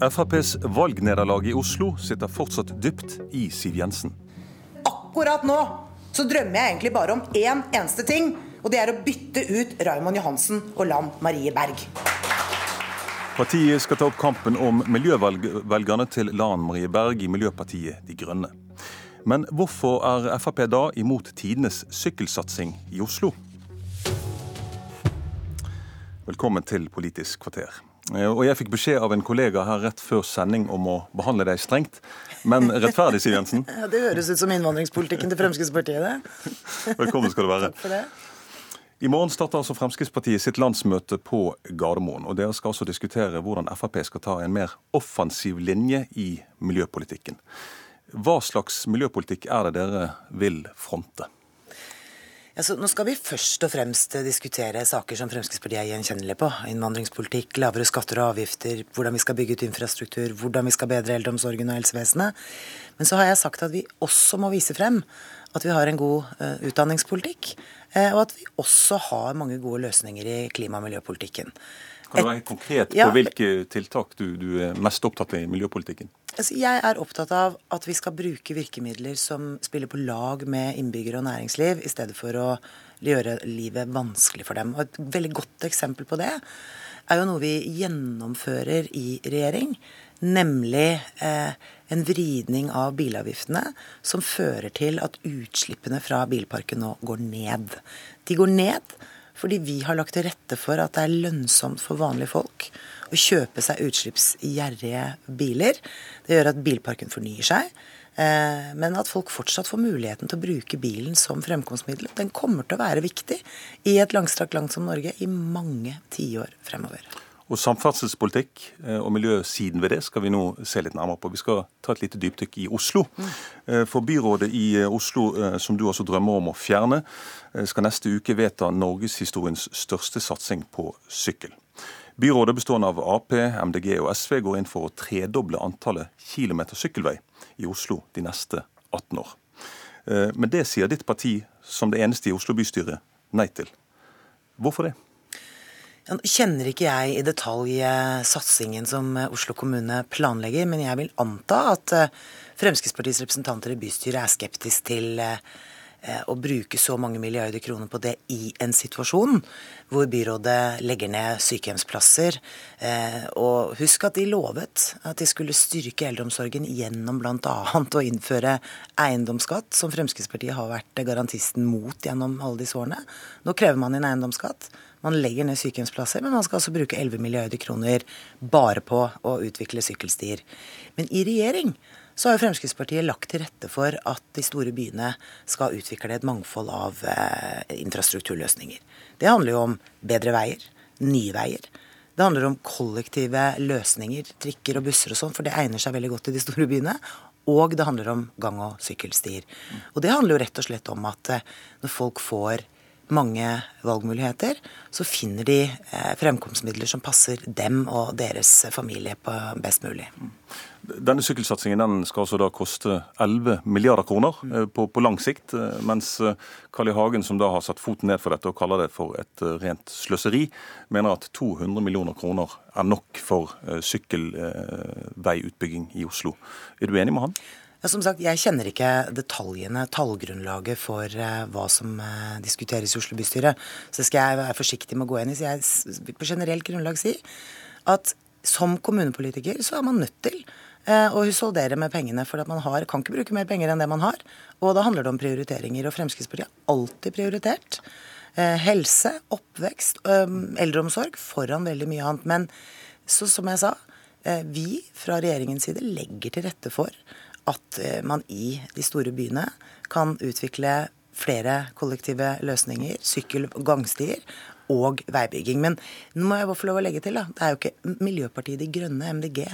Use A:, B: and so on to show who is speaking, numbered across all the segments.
A: FrPs valgnederlag i Oslo sitter fortsatt dypt i Siv Jensen.
B: Akkurat nå så drømmer jeg egentlig bare om én eneste ting, og det er å bytte ut Raymond Johansen og Lan Marie Berg.
A: Partiet skal ta opp kampen om miljøvelgerne til Lan Marie Berg i Miljøpartiet De Grønne. Men hvorfor er Frp da imot tidenes sykkelsatsing i Oslo? Velkommen til Politisk kvarter. Eh, og jeg fikk beskjed av en kollega her rett før sending om å behandle deg strengt, men rettferdig, Siv Jensen.
B: Ja, Det høres ut som innvandringspolitikken til Fremskrittspartiet, det.
A: Velkommen skal du være.
B: Takk for det.
A: I morgen starter altså Fremskrittspartiet sitt landsmøte på Gardermoen. og Dere skal også diskutere hvordan Frp skal ta en mer offensiv linje i miljøpolitikken. Hva slags miljøpolitikk er det dere vil fronte?
B: Ja, nå skal vi først og fremst diskutere saker som Fremskrittspartiet er gjenkjennelige på. Innvandringspolitikk, lavere skatter og avgifter, hvordan vi skal bygge ut infrastruktur, hvordan vi skal bedre eldreomsorgen og helsevesenet. Men så har jeg sagt at vi også må vise frem at vi har en god uh, utdanningspolitikk. Uh, og at vi også har mange gode løsninger i klima- og miljøpolitikken.
A: Kan du være konkret på ja, hvilke tiltak du, du, er mest opptatt av i miljøpolitikken?
B: Altså, jeg er opptatt av at vi skal bruke virkemidler som spiller på lag med innbyggere og næringsliv, i stedet for å gjøre livet vanskelig for dem. Og Et veldig godt eksempel på det er jo noe vi gjennomfører i regjering. Nemlig eh, en vridning av bilavgiftene som fører til at utslippene fra bilparken nå går ned. De går ned fordi vi har lagt til rette for at det er lønnsomt for vanlige folk å kjøpe seg utslippsgjerrige biler. Det gjør at bilparken fornyer seg. Eh, men at folk fortsatt får muligheten til å bruke bilen som fremkomstmiddel. Den kommer til å være viktig i et langstrakt land som Norge i mange tiår fremover.
A: Og Samferdselspolitikk eh, og miljøsiden ved det skal vi nå se litt nærmere på. Vi skal ta et lite dypdykk i Oslo. Mm. For byrådet i Oslo, som du også drømmer om å fjerne, skal neste uke vedta norgeshistoriens største satsing på sykkel. Byrådet bestående av Ap, MDG og SV går inn for å tredoble antallet kilometer sykkelvei i Oslo de neste 18 år. Men det sier ditt parti, som det eneste i Oslo bystyre, nei til. Hvorfor det?
B: Kjenner ikke jeg i detalj eh, satsingen som eh, Oslo kommune planlegger, men jeg vil anta at eh, Fremskrittspartiets representanter i bystyret er skeptisk til å bruke så mange milliarder kroner på det i en situasjon hvor byrådet legger ned sykehjemsplasser. Og husk at de lovet at de skulle styrke eldreomsorgen gjennom bl.a. å innføre eiendomsskatt, som Fremskrittspartiet har vært garantisten mot gjennom alle disse årene. Nå krever man inn eiendomsskatt. Man legger ned sykehjemsplasser, men man skal altså bruke 11 milliarder kroner bare på å utvikle sykkelstier. Men i regjering så har jo Fremskrittspartiet lagt til rette for at de store byene skal utvikle et mangfold av eh, infrastrukturløsninger. Det handler jo om bedre veier, nye veier. Det handler om kollektive løsninger, trikker og busser og sånn, for det egner seg veldig godt i de store byene. Og det handler om gang- og sykkelstier. Og det handler jo rett og slett om at eh, når folk får mange valgmuligheter, så finner de eh, fremkomstmidler som passer dem og deres familie på best mulig.
A: Denne sykkelsatsingen den skal altså da koste 11 milliarder kroner eh, på, på, lang sikt, eh, mens Carl I. Hagen, som da har satt foten ned for dette og kaller det for et rent sløseri, mener at 200 millioner kroner er nok for sykkelveiutbygging i Oslo. Er du enig med han?
B: Ja, som sagt, Jeg kjenner ikke detaljene, tallgrunnlaget for uh, hva som uh, diskuteres i Oslo bystyre. Så det skal jeg være forsiktig med å gå inn i. Så jeg vil på generelt grunnlag si at som kommunepolitiker så er man nødt til uh, å husholdere med pengene. For at man har, kan ikke bruke mer penger enn det man har. Og da handler det om prioriteringer. Og Fremskrittspartiet har alltid prioritert helse, oppvekst, eldreomsorg foran veldig mye annet. Men så, som jeg sa, vi fra regjeringens side legger til rette for at eh, man i de store byene kan utvikle flere kollektive løsninger, sykkel- og gangstier og veibygging. Men nå må jeg bare få lov å legge til, da. Det er jo ikke Miljøpartiet De Grønne, MDG,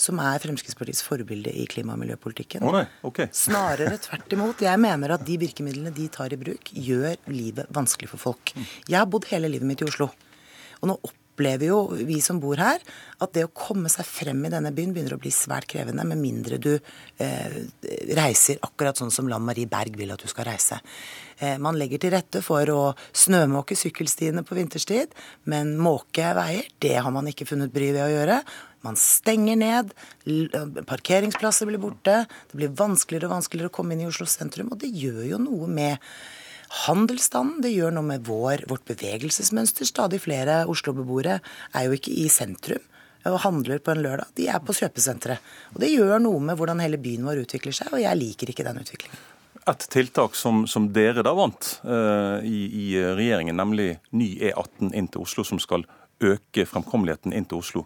B: som er Fremskrittspartiets forbilde i klima- og miljøpolitikken.
A: Oh, nei. Okay.
B: Snarere tvert imot. Jeg mener at de virkemidlene de tar i bruk, gjør livet vanskelig for folk. Jeg har bodd hele livet mitt i Oslo. Og nå opp opplever jo, vi som bor her, at det å komme seg frem i denne byen begynner å bli svært krevende, med mindre du eh, reiser akkurat sånn som Lan Marie Berg vil at du skal reise. Eh, man legger til rette for å snømåke sykkelstiene på vinterstid, men måke veier, det har man ikke funnet bry ved å gjøre. Man stenger ned, parkeringsplasser blir borte, det blir vanskeligere og vanskeligere å komme inn i Oslo sentrum, og det gjør jo noe med handelsstanden. Det gjør noe med vår, vårt bevegelsesmønster. Stadig flere Oslo-beboere er jo ikke i sentrum og handler på en lørdag. De er på kjøpesenteret. Og det gjør noe med hvordan hele byen vår utvikler seg, og jeg liker ikke den utviklingen.
A: Et tiltak som, som dere da vant uh, i, i, regjeringen, nemlig ny E18 inn til Oslo, som skal øke fremkommeligheten inn til Oslo.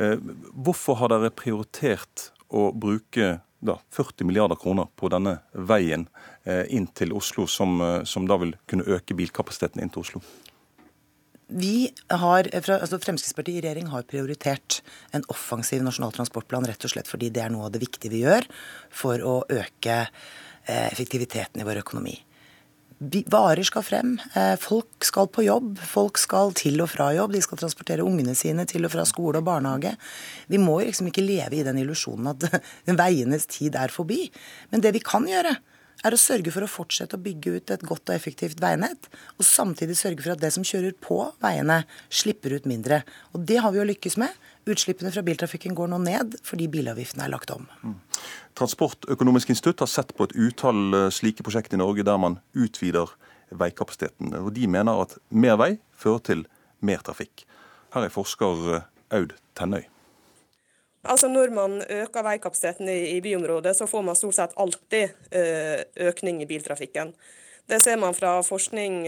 A: Uh, hvorfor har dere prioritert å bruke da, 40 milliarder kroner på denne veien eh, inn til Oslo, som, eh, som, da vil kunne øke bilkapasiteten inn til Oslo?
B: Vi har, altså Fremskrittspartiet i regjering har prioritert en offensiv nasjonal transportplan rett og slett fordi det er noe av det viktige vi gjør for å øke eh, effektiviteten i vår økonomi varer skal frem. Eh, folk skal på jobb. Folk skal til og fra jobb. De skal transportere ungene sine til og fra skole og barnehage. Vi må liksom ikke leve i den illusjonen at veienes tid er forbi. Men det vi kan gjøre, er å sørge for å fortsette å bygge ut et godt og effektivt veinett, og samtidig sørge for at det som kjører på veiene, slipper ut mindre. Og det har vi jo lykkes med. Utslippene fra biltrafikken går nå ned fordi bilavgiftene er lagt om. Mm.
A: Transportøkonomisk institutt har sett på et utall eh, slike prosjekter i Norge der man utvider veikapasiteten. Og De mener at mer vei fører til mer trafikk. Her er forsker eh, Aud Tennøy.
C: Altså Når man øker veikapasiteten i, i byområdet, så får man stort sett alltid eh, økning i biltrafikken. Det ser man fra forskning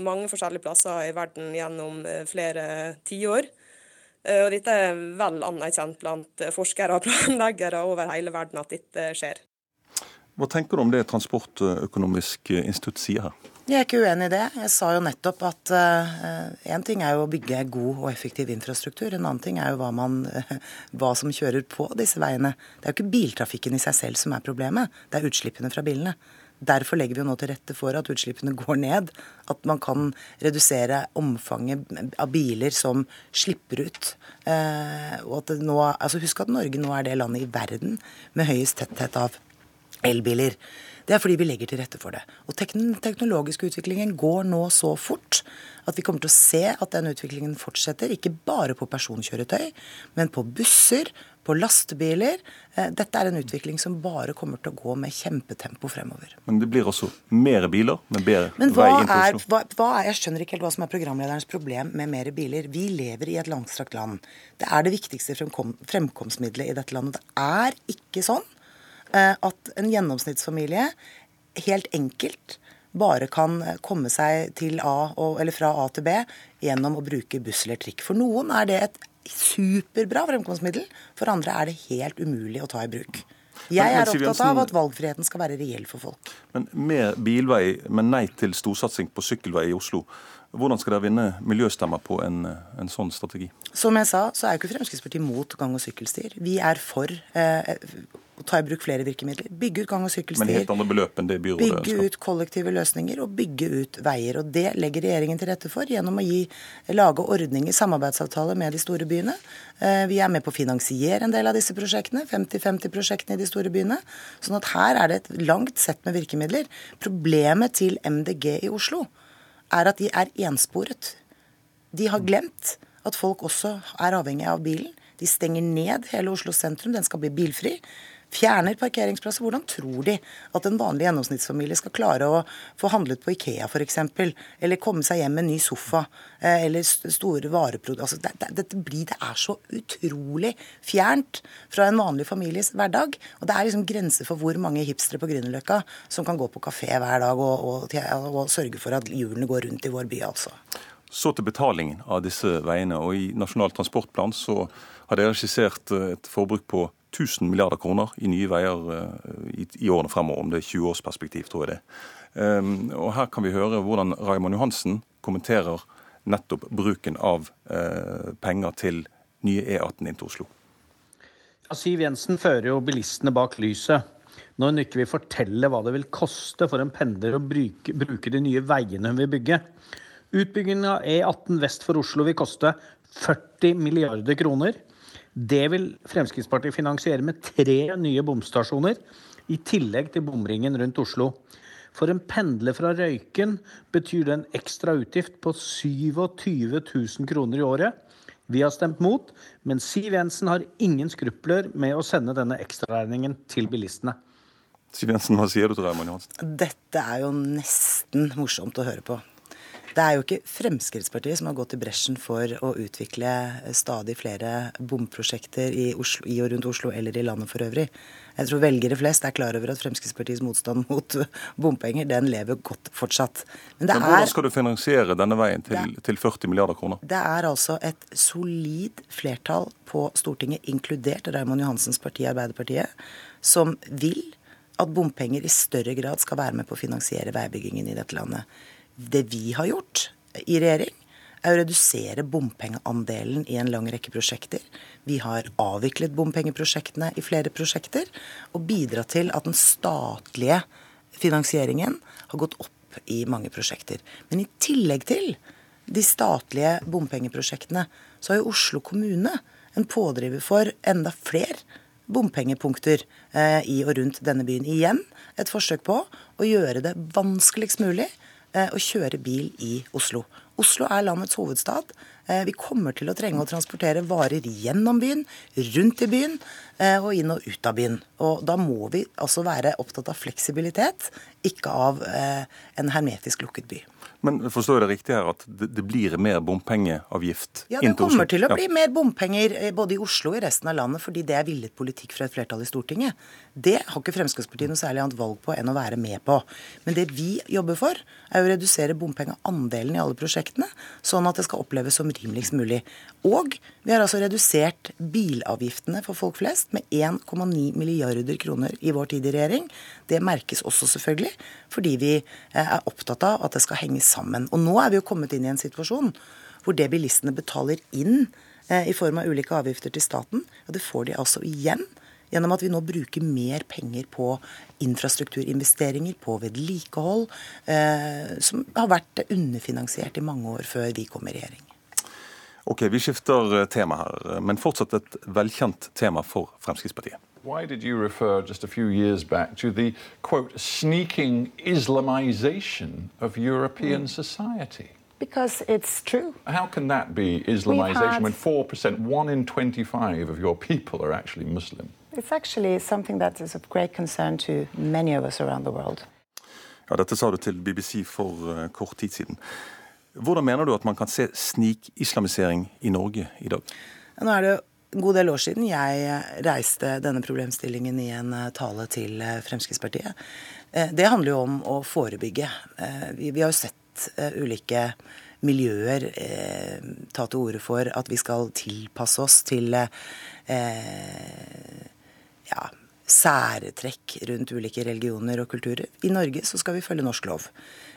C: mange forskjellige plasser i verden gjennom flere tiår. Eh, og dette er vel anerkjent blant forskere og planleggere over hele verden at dette skjer.
A: Hva tenker du om det Transportøkonomisk institutt sier her?
B: Jeg er ikke uenig i det. Jeg sa jo nettopp at én uh, ting er jo å bygge god og effektiv infrastruktur. En annen ting er jo hva, man, uh, hva som kjører på disse veiene. Det er jo ikke biltrafikken i seg selv som er problemet, det er utslippene fra bilene. Derfor legger vi jo nå til rette for at utslippene går ned. At man kan redusere omfanget av biler som slipper ut. Eh, nå, altså Husk at Norge nå er det landet i verden med høyest tetthet av elbiler. Det er fordi vi legger til rette for det. Og den teknologiske utviklingen går nå så fort at vi kommer til å se at den utviklingen fortsetter. Ikke bare på personkjøretøy, men på busser, på lastebiler. Eh, dette er en utvikling som bare kommer til å gå med kjempetempo fremover.
A: Men det blir også mer biler med bedre vei inn til
B: Oslo? Hva, hva er, jeg skjønner ikke helt hva som er programlederens problem med mer biler. Vi lever i et langstrakt land. Det er det viktigste fremkom, fremkomstmiddelet i dette landet. Det er ikke sånn Eh, at en gjennomsnittsfamilie helt enkelt bare kan komme seg til A, eller fra A til B gjennom å bruke buss eller trikk. For noen er det et superbra fremkomstmiddel, for andre er det helt umulig å ta i bruk. Jeg er opptatt av at valgfriheten skal være reell for folk.
A: Men Med bilvei, men nei til storsatsing på sykkelvei i Oslo. Hvordan skal dere vinne miljøstemmer på en, en, sånn strategi?
B: Som jeg sa, så er jo ikke Fremskrittspartiet mot gang- og sykkelstier. Vi er for eh, å ta i bruk flere virkemidler. Bygge ut gang- og sykkelstier.
A: Men helt andre beløp enn det byrådet
B: ønsker? Bygge ut kollektive løsninger og bygge ut veier. Og det legger regjeringen til rette for gjennom å gi, lage ordninger, samarbeidsavtaler med de store byene. Eh, vi er med på å finansiere en del av disse prosjektene, 50-50-prosjektene i de store byene. Sånn at her er det et langt sett med virkemidler. Problemet til MDG i Oslo er at de er ensporet. De har glemt at folk også er avhengig av bilen. De stenger ned hele Oslo sentrum, den skal bli bilfri. Fjerner parkeringsplasser. Hvordan tror de at en vanlig gjennomsnittsfamilie skal klare å få handlet på Ikea f.eks., eller komme seg hjem med en ny sofa, eh, eller store vareprodukter altså, det, det, det, er så utrolig fjernt fra en vanlig families hverdag. Og det er liksom grenser for hvor mange hipstere på Grünerløkka som kan gå på kafé hver dag og, og, og sørge for at hjulene går rundt i vår by, altså.
A: Så til betalingen av disse veiene. og I Nasjonal transportplan så har dere skissert et forbruk på 1000 milliarder kroner i nye veier eh, i, årene fremover, om det er 20-årsperspektiv, tror jeg det. Um, og Her kan vi høre hvordan Raymond Johansen kommenterer nettopp bruken av uh, penger til nye E18 inn til Oslo.
D: Siv Jensen fører jo bilistene bak lyset når hun ikke vil fortelle hva det vil koste for en pendler å bruke, bruke de nye veiene hun vil bygge. Utbyggingen av E18 vest for Oslo vil koste 40 milliarder kroner. Det vil Fremskrittspartiet finansiere med tre nye bomstasjoner, i tillegg til bomringen rundt Oslo. For en pendler fra Røyken betyr det en ekstra utgift på 27 000 kroner i året. Vi har stemt mot, men Siv Jensen har ingen skrupler med å sende denne ekstraregningen til bilistene.
A: Siv Jensen, hva sier du til Raymond Johansen?
B: Dette er jo nesten morsomt å høre på. Det er jo ikke Fremskrittspartiet som har gått i bresjen for å utvikle stadig flere bomprosjekter i, Oslo, i og rundt Oslo eller i landet for øvrig. Jeg tror velgere flest er klar over at Fremskrittspartiets motstand mot bompenger, den lever godt fortsatt.
A: Men, Men hvordan skal du finansiere denne veien til, det, til 40 milliarder kroner?
B: Det er altså et solid flertall på Stortinget, inkludert Raymond Johansens parti Arbeiderpartiet, som vil at bompenger i større grad skal være med på å finansiere veibyggingen i dette landet. Det vi har gjort i regjering, er å redusere bompengeandelen i en lang rekke prosjekter. Vi har avviklet bompengeprosjektene i flere prosjekter og bidratt til at den statlige finansieringen har gått opp i mange prosjekter. Men i tillegg til de statlige bompengeprosjektene, så har jo Oslo kommune en pådriver for enda flere bompengepunkter eh, i og rundt denne byen. Igjen et forsøk på å gjøre det vanskeligst mulig å kjøre bil i Oslo. Oslo er landets hovedstad. Eh, vi kommer til å trenge å transportere varer gjennom byen, rundt i byen eh, og inn og ut av byen. Og da må vi altså være opptatt av fleksibilitet, ikke av en hermetisk lukket by.
A: Men forstår jeg det riktig her at det, blir mer bompengeavgift
B: Ja, det kommer til å bli mer bompenger eh, både i Oslo og i resten av landet, fordi det er villet politikk fra et flertall i Stortinget. Det har ikke Fremskrittspartiet noe særlig annet valg på enn å være med på. Men det vi jobber for, er å redusere bompengeandelen i alle prosjektene, sånn at det skal oppleves som rimeligst mulig. Og vi har altså redusert bilavgiftene for folk flest med 1,9 milliarder kroner i vår tid i regjering. Det merkes også selvfølgelig fordi vi eh, er opptatt av at det skal henge sammen. Og nå er vi jo kommet inn i en situasjon hvor det bilistene betaler inn eh, i form av ulike avgifter til staten, ja, det får de altså igjen gjennom at vi nå bruker mer penger på infrastrukturinvesteringer, på vedlikehold, eh, som har vært underfinansiert i mange år før vi kom i regjering.
A: Ok, Vi skifter eh, tema her, men fortsatt et velkjent tema for Fremskrittspartiet.
E: Why did you refer just a few years back to the quote sneaking Islamization of European mm. society?
F: Because it's true.
E: How can that be Islamization had... when 4%, 1 in 25 of your people are actually Muslim?
F: It's actually something that is of great concern to many of us around the world.
A: Ja, dette sa du til BBC for uh, kort tid siden. Hvordan mener du at man kan se snikislamisering i Norge i dag?
B: Nå er det en god del år siden jeg reiste denne problemstillingen i en eh, tale til eh, Fremskrittspartiet. Eh, det handler jo om å forebygge. Vi, har jo sett ulike miljøer ta til orde for at vi skal tilpasse oss til særtrekk rundt ulike religioner og kulturer. I Norge så skal vi følge norsk lov.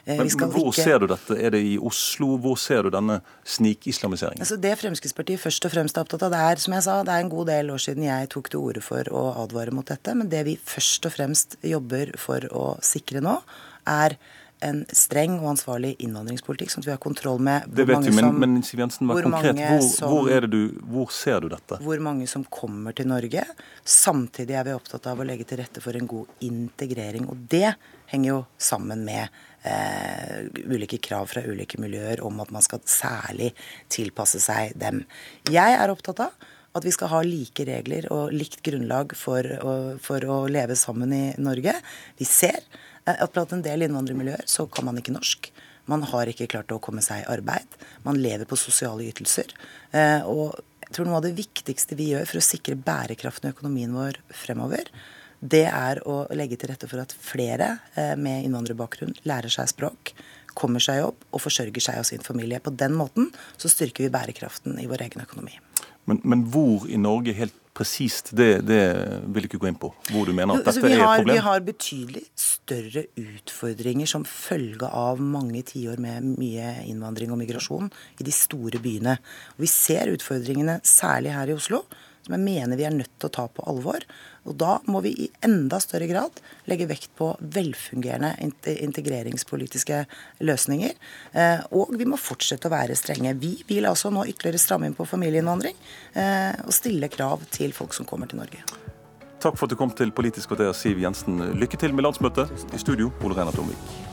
A: Eh, men, men Hvor ikke... ser du dette? Er det i Oslo? Hvor ser du denne snikislamiseringen?
B: Altså det Fremskrittspartiet først og fremst er opptatt av, det er som jeg sa, det er en god del år siden jeg tok til orde for å advare mot dette. Men det vi først og fremst jobber for å sikre nå, er en streng og ansvarlig innvandringspolitikk, sånn at vi har kontroll med
A: hvor mange vi, men, men Siv Jensen, vær konkret. Hvor, som, hvor, det du, hvor ser du dette?
B: Hvor mange som kommer til Norge. Samtidig er vi opptatt av å legge til rette for en god integrering. Og det henger jo sammen med eh, ulike krav fra ulike miljøer om at man skal særlig tilpasse seg dem. Jeg er opptatt av at vi skal ha like regler og likt grunnlag for å, for å leve sammen i Norge. Vi ser eh, at blant en del innvandrermiljøer så kan man ikke norsk. Man har ikke klart å komme seg i arbeid. Man lever på sosiale ytelser. Eh, og jeg tror noe av det viktigste vi gjør for å sikre bærekraften i økonomien vår fremover, det er å legge til rette for at flere eh, med innvandrerbakgrunn lærer seg språk, kommer seg i jobb og forsørger seg og sin familie. På den måten så styrker vi bærekraften i vår egen økonomi.
A: Men, men hvor i Norge helt presist, det, det, vil jeg ikke gå inn på. Hvor du mener at dette
B: har,
A: er et problem?
B: Vi har betydelig større utfordringer som følge av mange tiår med mye innvandring og migrasjon i de store byene. Og vi ser utfordringene særlig her i Oslo som mener vi er nødt til å ta på alvor. Og da må vi i enda større grad legge vekt på velfungerende integreringspolitiske løsninger. Eh, og vi må fortsette å være strenge. Vi vil altså nå ytterligere stramme inn på familieinnvandring eh, og stille krav til folk som kommer til Norge.
A: Takk for at du kom til Politisk kvarter, Siv Jensen. Lykke til med landsmøtet. I studio, Ole Reinar Tomvik.